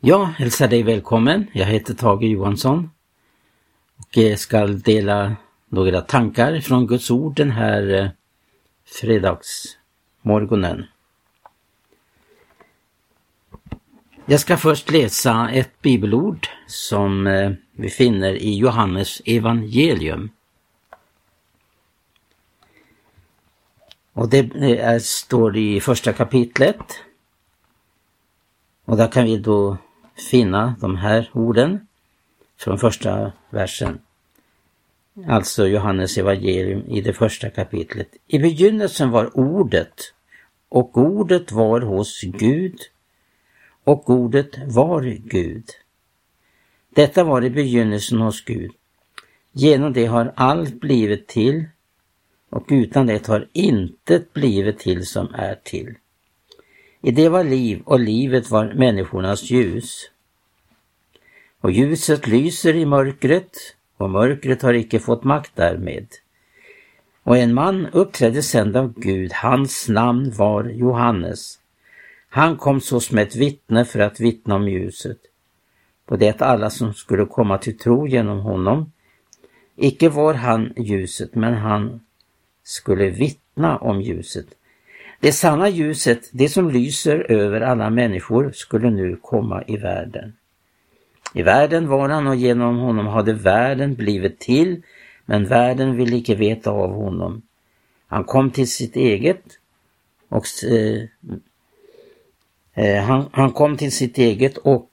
Jag hälsar dig välkommen. Jag heter Tage Johansson och ska dela några tankar från Guds ord den här eh, fredagsmorgonen. Jag ska först läsa ett bibelord som eh, vi finner i Johannes evangelium. Och det är, står i första kapitlet. Och där kan vi då finna de här orden från första versen. Alltså Johannes evangelium i det första kapitlet. I begynnelsen var ordet och ordet var hos Gud och ordet var Gud. Detta var i begynnelsen hos Gud. Genom det har allt blivit till och utan det har intet blivit till som är till. I det var liv och livet var människornas ljus. Och ljuset lyser i mörkret och mörkret har icke fått makt därmed. Och en man uppträdde sänd av Gud, hans namn var Johannes. Han kom så som ett vittne för att vittna om ljuset, på det att alla som skulle komma till tro genom honom, icke var han ljuset, men han skulle vittna om ljuset. Det sanna ljuset, det som lyser över alla människor, skulle nu komma i världen. I världen var han och genom honom hade världen blivit till, men världen ville icke veta av honom. Han kom till sitt eget och eh, eh, han, han kom till sitt eget och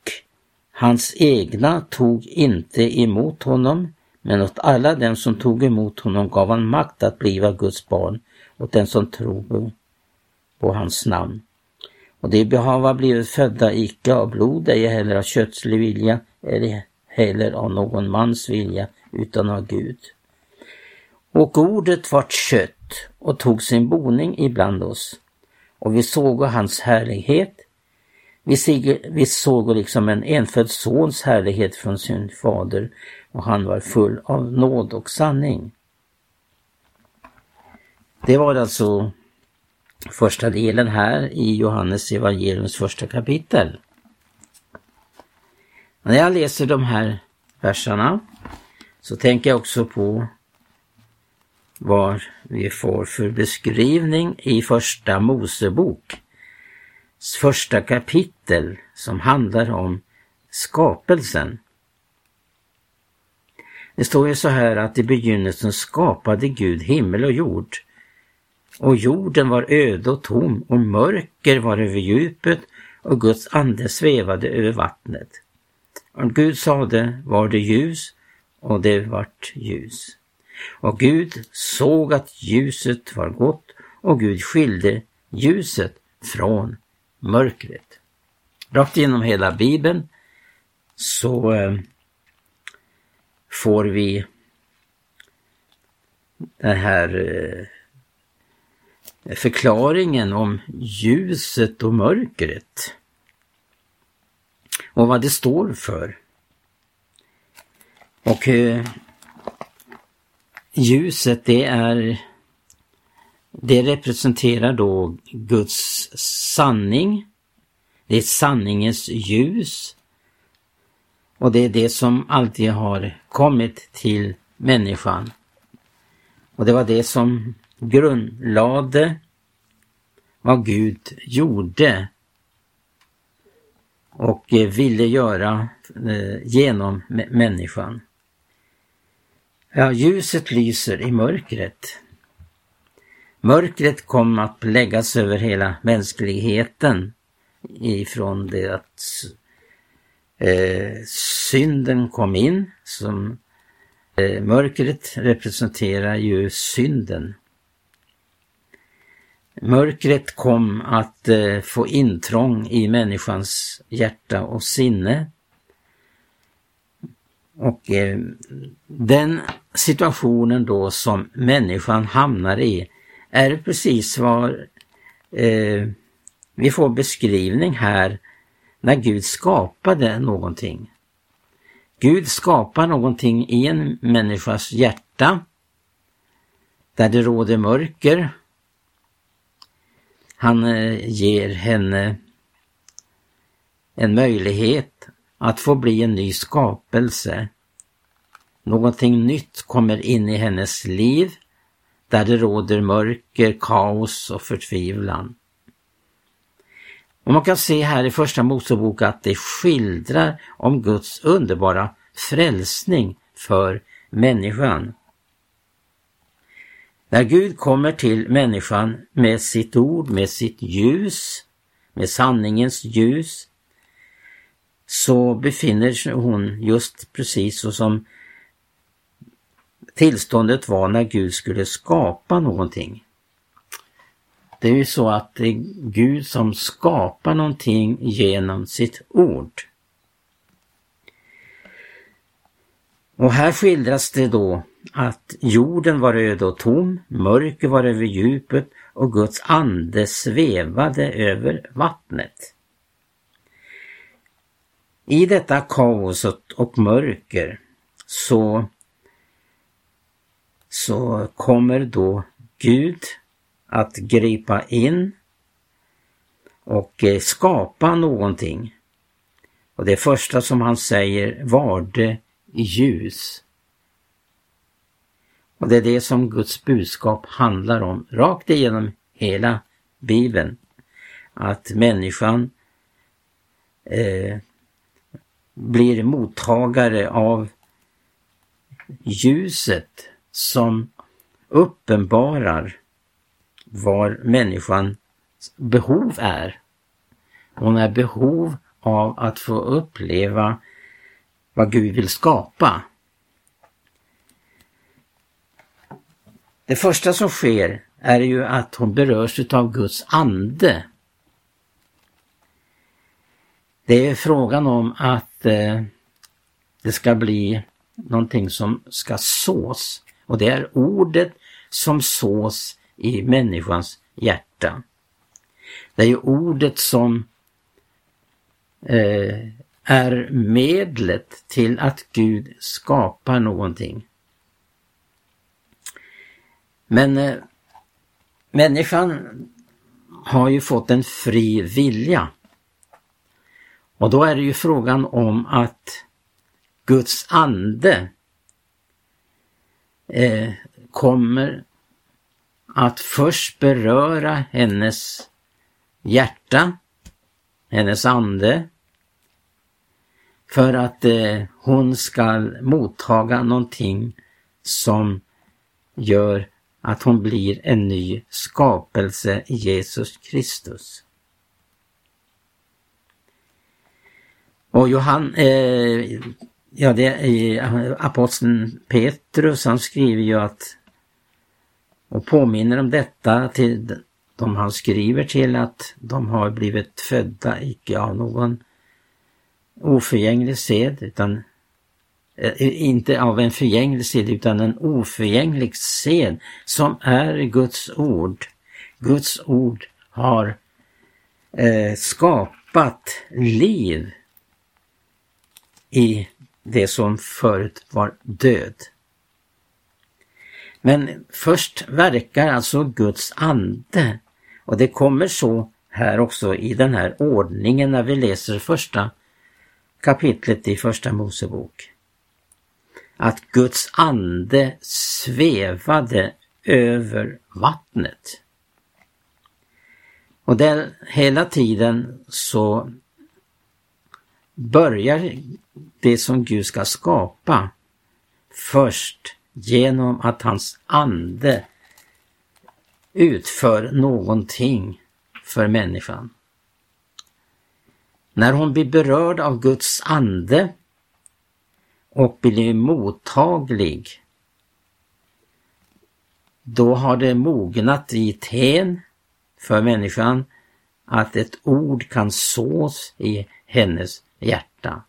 hans egna tog inte emot honom, men åt alla dem som tog emot honom gav han makt att bliva Guds barn, åt den som tror på hans namn. Och de behöva blivit födda icke av blod, ej heller av kötslig vilja, eller heller av någon mans vilja, utan av Gud. Och ordet vart kött och tog sin boning ibland oss. Och vi såg hans härlighet. Vi, sig, vi såg liksom en enfödd sons härlighet från sin fader och han var full av nåd och sanning. Det var alltså första delen här i Johannes evangeliums första kapitel. När jag läser de här verserna så tänker jag också på vad vi får för beskrivning i första Mosebok, första kapitel som handlar om skapelsen. Det står ju så här att i begynnelsen skapade Gud himmel och jord. Och jorden var öde och tom och mörker var över djupet och Guds ande svävade över vattnet. Och Gud sade, var det ljus och det vart ljus. Och Gud såg att ljuset var gott och Gud skilde ljuset från mörkret. Rakt genom hela bibeln så eh, får vi den här eh, förklaringen om ljuset och mörkret. Och vad det står för. Och eh, ljuset det är det representerar då Guds sanning. Det är sanningens ljus. Och det är det som alltid har kommit till människan. Och det var det som grundlade vad Gud gjorde och eh, ville göra eh, genom människan. Ja, ljuset lyser i mörkret. Mörkret kom att läggas över hela mänskligheten ifrån det att eh, synden kom in. Som eh, Mörkret representerar ju synden. Mörkret kom att eh, få intrång i människans hjärta och sinne. Och eh, den situationen då som människan hamnar i är precis vad eh, vi får beskrivning här när Gud skapade någonting. Gud skapar någonting i en människas hjärta där det råder mörker han eh, ger henne en möjlighet att få bli en ny skapelse. Någonting nytt kommer in i hennes liv där det råder mörker, kaos och förtvivlan. Och man kan se här i första Mosebok att det skildrar om Guds underbara frälsning för människan. När Gud kommer till människan med sitt ord, med sitt ljus, med sanningens ljus, så befinner sig hon just precis så som tillståndet var när Gud skulle skapa någonting. Det är ju så att det är Gud som skapar någonting genom sitt ord. Och här skildras det då att jorden var öde och tom, mörker var över djupet och Guds ande svävade över vattnet. I detta kaos och mörker så, så kommer då Gud att gripa in och eh, skapa någonting. Och det första som han säger var det ljus. Och det är det som Guds budskap handlar om rakt igenom hela Bibeln. Att människan eh, blir mottagare av ljuset som uppenbarar var människans behov är. Hon är behov av att få uppleva vad Gud vill skapa. Det första som sker är ju att hon berörs utav Guds ande. Det är frågan om att eh, det ska bli någonting som ska sås och det är ordet som sås i människans hjärta. Det är ju ordet som eh, är medlet till att Gud skapar någonting. Men eh, människan har ju fått en fri vilja. Och då är det ju frågan om att Guds ande eh, kommer att först beröra hennes hjärta, hennes ande, för att eh, hon ska mottaga någonting som gör att hon blir en ny skapelse i Jesus Kristus. Och Johan, eh, ja det är eh, aposteln Petrus, han skriver ju att och påminner om detta till de han skriver till att de har blivit födda icke av någon oförgänglig sed utan Eh, inte av en förgänglig sed utan en oförgänglig sed som är Guds ord. Guds ord har eh, skapat liv i det som förut var död. Men först verkar alltså Guds ande och det kommer så här också i den här ordningen när vi läser första kapitlet i Första Mosebok. Att Guds ande svävade över vattnet. Och där hela tiden så börjar det som Gud ska skapa först genom att hans ande utför någonting för människan. När hon blir berörd av Guds ande och blir mottaglig, då har det mognat i ten för människan att ett ord kan sås i hennes hjärta.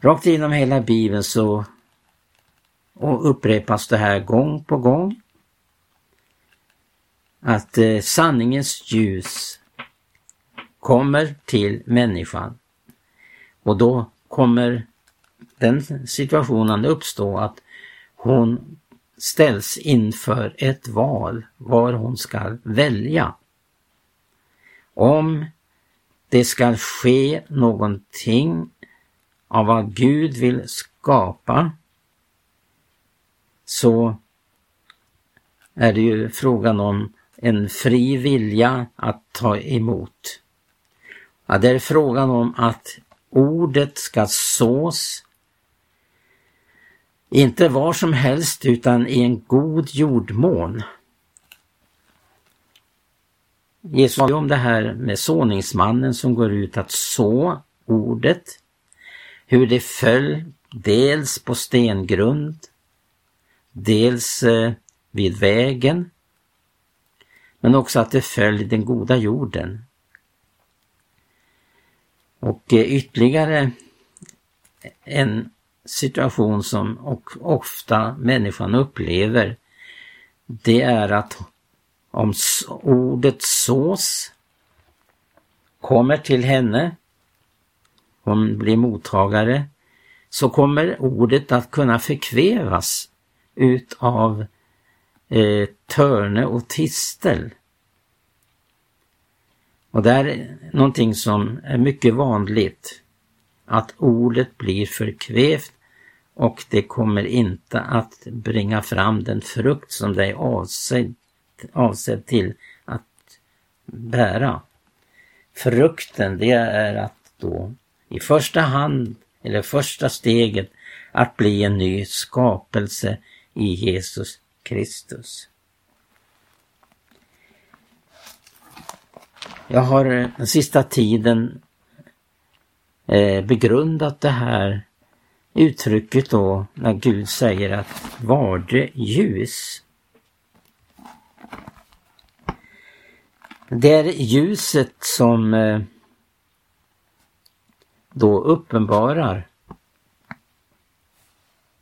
Rakt igenom hela Bibeln så och upprepas det här gång på gång. Att eh, sanningens ljus kommer till människan. Och då kommer den situationen uppstå att hon ställs inför ett val var hon ska välja. Om det ska ske någonting av vad Gud vill skapa så är det ju frågan om en fri vilja att ta emot. Ja, det är frågan om att ordet ska sås inte var som helst utan i en god jordmån. Jesus sa om det här med såningsmannen som går ut att så ordet, hur det föll dels på stengrund, dels eh, vid vägen, men också att det föll i den goda jorden. Och eh, ytterligare en situation som ofta människan upplever, det är att om ordet sås kommer till henne, hon blir mottagare, så kommer ordet att kunna förkvävas utav eh, törne och tistel. Och det är någonting som är mycket vanligt, att ordet blir förkvävt och det kommer inte att bringa fram den frukt som det är avsedd, avsedd till att bära. Frukten det är att då i första hand, eller första steget, att bli en ny skapelse i Jesus Kristus. Jag har eh, den sista tiden eh, begrundat det här uttrycket då när Gud säger att var det ljus. Det är ljuset som eh, då uppenbarar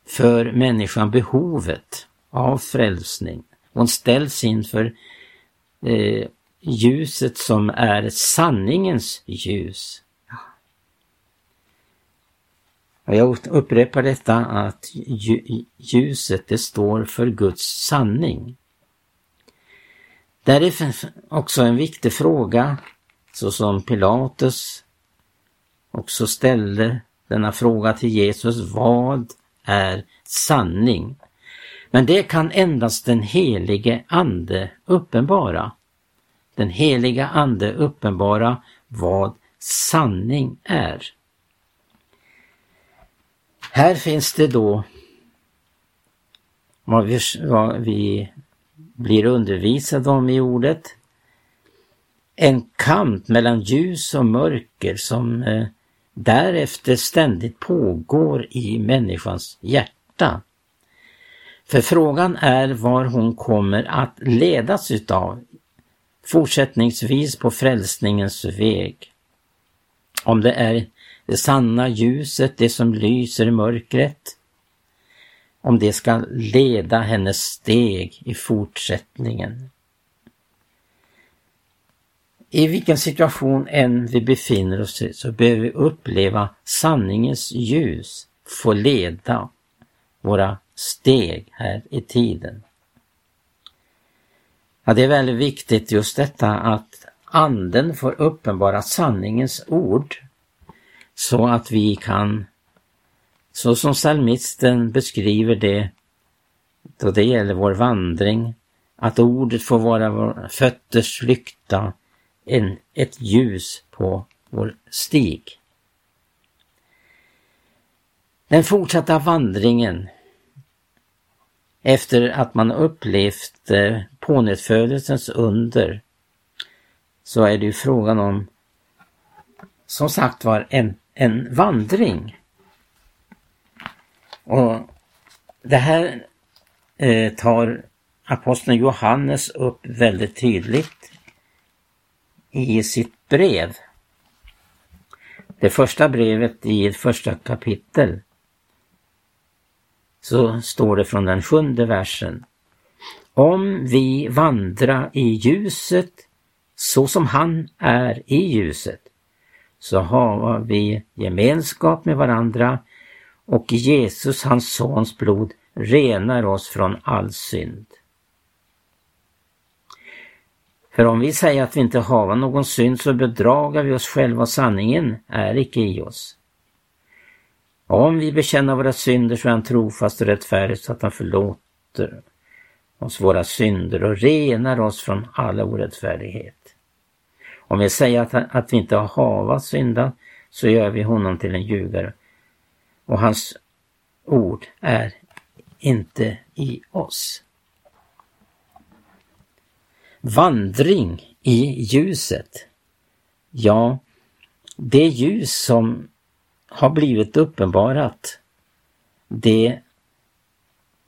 för människan behovet av frälsning. Hon ställs inför eh, ljuset som är sanningens ljus. Jag upprepar detta att ljuset det står för Guds sanning. Där är också en viktig fråga så som Pilatus också ställde denna fråga till Jesus. Vad är sanning? Men det kan endast den helige Ande uppenbara. Den heliga Ande uppenbara vad sanning är. Här finns det då vad vi, vad vi blir undervisade om i ordet. En kamp mellan ljus och mörker som eh, därefter ständigt pågår i människans hjärta. För frågan är var hon kommer att ledas utav fortsättningsvis på frälsningens väg. Om det är det sanna ljuset, det som lyser i mörkret, om det ska leda hennes steg i fortsättningen. I vilken situation än vi befinner oss i så behöver vi uppleva sanningens ljus få leda våra steg här i tiden. Ja, det är väldigt viktigt just detta att anden får uppenbara sanningens ord så att vi kan, så som psalmisten beskriver det då det gäller vår vandring, att ordet får vara våra fötters lykta, en, ett ljus på vår stig. Den fortsatta vandringen efter att man upplevt eh, pånyttfödelsens under så är det ju frågan om som sagt var en en vandring. Och det här eh, tar aposteln Johannes upp väldigt tydligt i sitt brev. Det första brevet i första kapitel så står det från den sjunde versen. Om vi vandra i ljuset så som han är i ljuset så har vi gemenskap med varandra och Jesus, hans sons blod, renar oss från all synd. För om vi säger att vi inte har någon synd så bedragar vi oss själva och sanningen är icke i oss. Om vi bekänner våra synder så är han trofast och rättfärdig så att han förlåter oss våra synder och renar oss från all orättfärdighet. Om vi säger att, att vi inte har havat syndat så gör vi honom till en ljugare och hans ord är inte i oss. Vandring i ljuset. Ja, det ljus som har blivit uppenbarat, det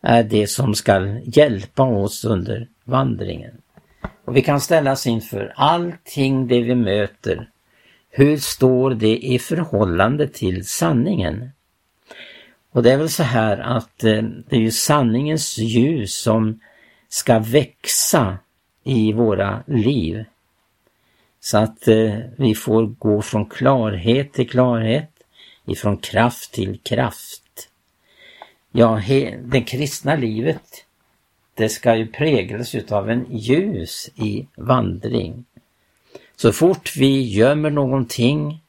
är det som ska hjälpa oss under vandringen. Och vi kan ställas inför allting det vi möter. Hur står det i förhållande till sanningen? Och det är väl så här att eh, det är ju sanningens ljus som ska växa i våra liv. Så att eh, vi får gå från klarhet till klarhet, ifrån kraft till kraft. Ja, det kristna livet det ska ju präglas utav en ljus i vandring. Så fort vi gömmer någonting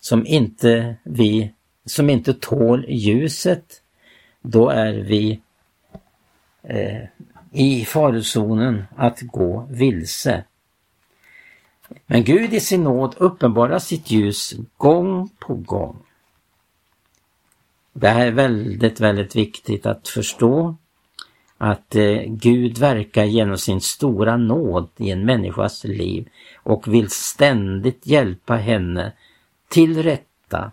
som inte vi, som inte tål ljuset, då är vi eh, i farozonen att gå vilse. Men Gud i sin nåd uppenbarar sitt ljus gång på gång. Det här är väldigt, väldigt viktigt att förstå att eh, Gud verkar genom sin stora nåd i en människas liv och vill ständigt hjälpa henne till rätta.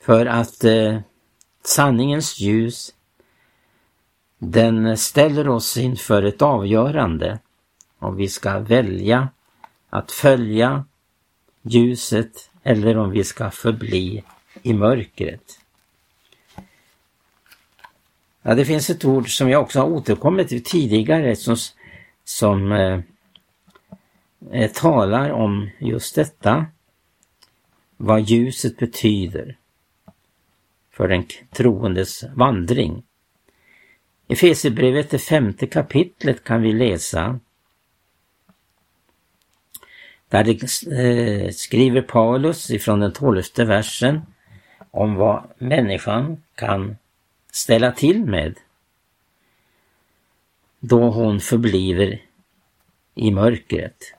För att eh, sanningens ljus den ställer oss inför ett avgörande om vi ska välja att följa ljuset eller om vi ska förbli i mörkret. Ja, det finns ett ord som jag också har återkommit till tidigare som, som eh, eh talar om just detta. Vad ljuset betyder för den troendes vandring. I Fesebrevet, det femte kapitlet, kan vi läsa där det, eh, skriver Paulus ifrån den tolfte versen om vad människan kan ställa till med då hon förbliver i mörkret.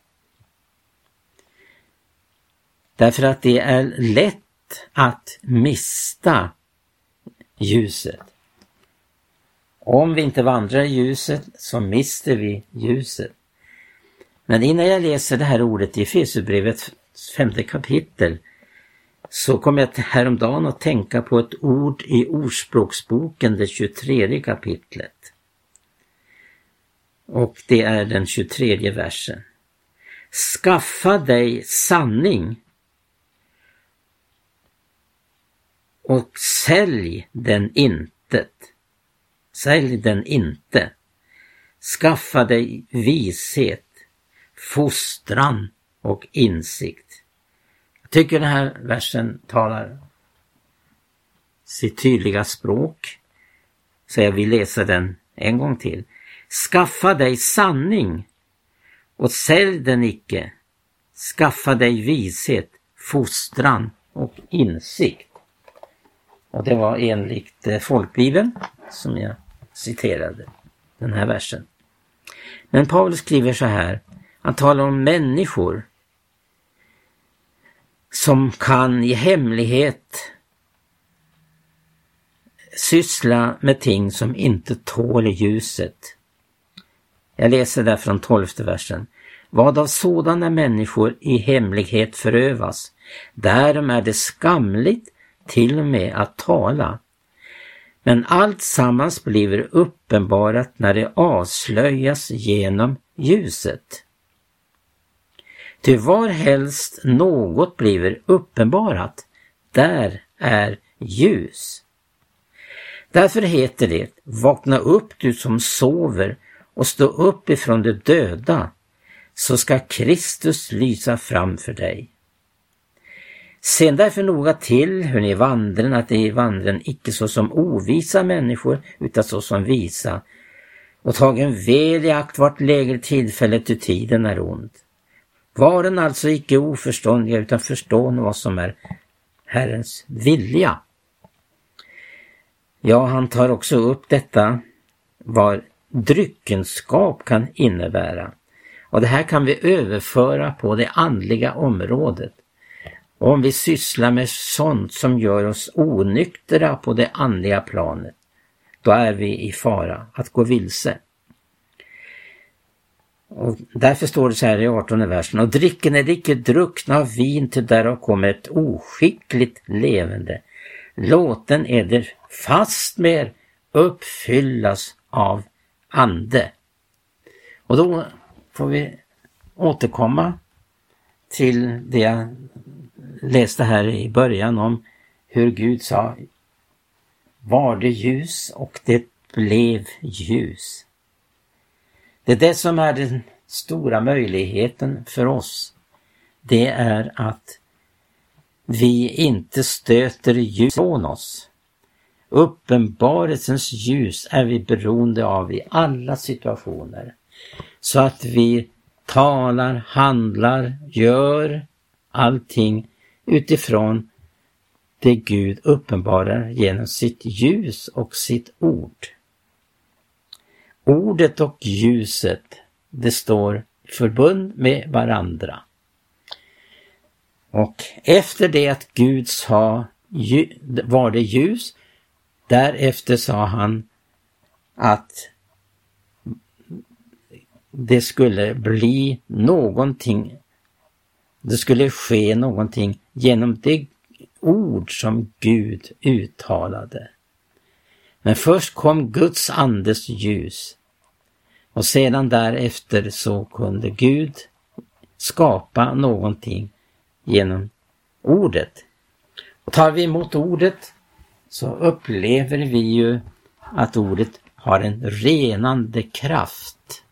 Därför att det är lätt att mista ljuset. Om vi inte vandrar i ljuset så mister vi ljuset. Men innan jag läser det här ordet i Efesierbrevet femte kapitel så kom jag häromdagen att tänka på ett ord i Ordspråksboken, det 23 kapitlet. Och det är den 23 versen. Skaffa dig sanning och sälj den intet. Sälj den inte. Skaffa dig vishet, fostran och insikt tycker den här versen talar sitt tydliga språk. Så jag vill läsa den en gång till. Skaffa dig sanning och sälj den icke. Skaffa dig vishet, fostran och insikt. Och det var enligt eh, folkbibeln som jag citerade den här versen. Men Paulus skriver så här, han talar om människor som kan i hemlighet syssla med ting som inte tål ljuset. Jag läser där från tolfte versen. Vad av sådana människor i hemlighet förövas, därom är det skamligt till och med att tala. Men allt sammans blir uppenbarat när det avslöjas genom ljuset. Ty var helst något bliver uppenbarat, där är ljus. Därför heter det, vakna upp du som sover och stå upp ifrån de döda, så ska Kristus lysa fram för dig. Se därför noga till hur ni vandrar, att ni vandrar icke så som ovisa människor, utan så som visa, och tagen väl i akt vart lägre tillfälle till tiden är ond. Varen alltså icke oförståndiga utan förstående vad som är Herrens vilja. Ja, han tar också upp detta vad dryckenskap kan innebära. Och det här kan vi överföra på det andliga området. Och om vi sysslar med sånt som gör oss onyktra på det andliga planet, då är vi i fara att gå vilse. Och därför står det så här i 18 versen. Och dricken är icke druckna av vin till därav kommer ett oskickligt levande. Låten eder fastmer uppfyllas av ande. Och då får vi återkomma till det jag läste här i början om hur Gud sa var det ljus och det blev ljus. Det är det som är den stora möjligheten för oss. Det är att vi inte stöter ljus från oss. Uppenbarelsens ljus är vi beroende av i alla situationer. Så att vi talar, handlar, gör allting utifrån det Gud uppenbarar genom sitt ljus och sitt ord. Ordet och ljuset, det står förbund med varandra. Och efter det att Gud sa var det ljus, därefter sa han att det skulle bli någonting, det skulle ske någonting genom det ord som Gud uttalade. Men först kom Guds andes ljus och sedan därefter så kunde Gud skapa någonting genom ordet. Och tar vi emot ordet så upplever vi ju att ordet har en renande kraft.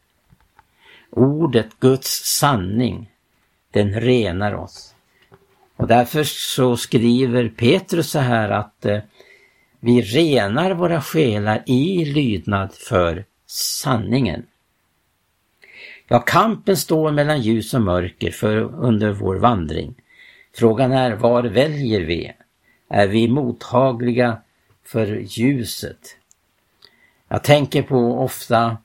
Ordet, Guds sanning, den renar oss. Och därför så skriver Petrus så här att eh, vi renar våra själar i lydnad för sanningen. Ja, kampen står mellan ljus och mörker för under vår vandring. Frågan är, var väljer vi? Är vi mottagliga för ljuset? Jag tänker på ofta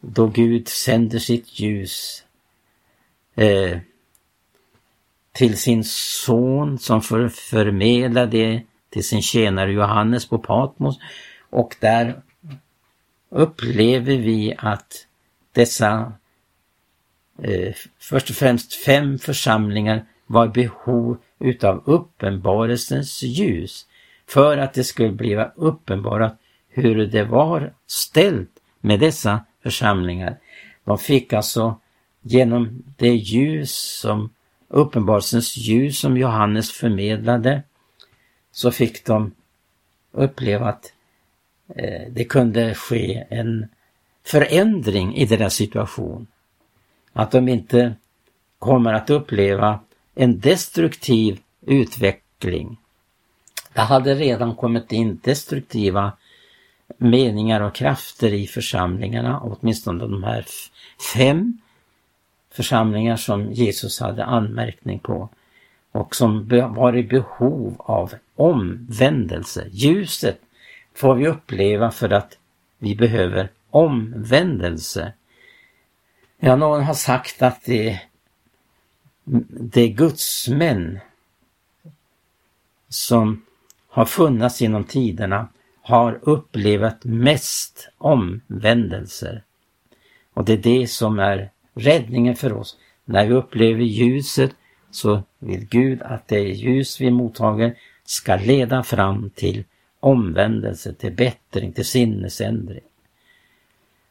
då Gud sänder sitt ljus eh, till sin son som för, förmedlar det till sin tjänare Johannes på Patmos och där upplever vi att dessa eh, först och främst fem församlingar var i behov utav uppenbarelsens ljus för att det skulle bli uppenbarat hur det var ställt med dessa församlingar. De fick alltså genom det ljus som uppenbarelsens ljus som Johannes förmedlade så fick de uppleva att eh, det kunde ske en förändring i deras situation. Att de inte kommer att uppleva en destruktiv utveckling. Det hade redan kommit in destruktiva meningar och krafter i församlingarna, åtminstone de här fem församlingar som Jesus hade anmärkning på och som var i behov av omvändelse. Ljuset får vi uppleva för att vi behöver omvändelse. Ja, någon har sagt att det, det är gudsmän som har funnits genom tiderna har upplevt mest omvändelser. Och det är det som är räddningen för oss. När vi upplever ljuset så vill Gud att det ljus vi mottager ska leda fram till omvändelse, till bättring, till sinnesändring.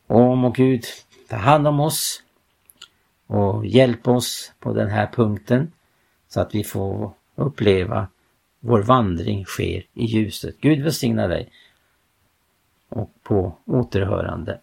Och må Gud ta hand om oss och hjälpa oss på den här punkten så att vi får uppleva vår vandring sker i ljuset. Gud välsigna dig och på återhörande.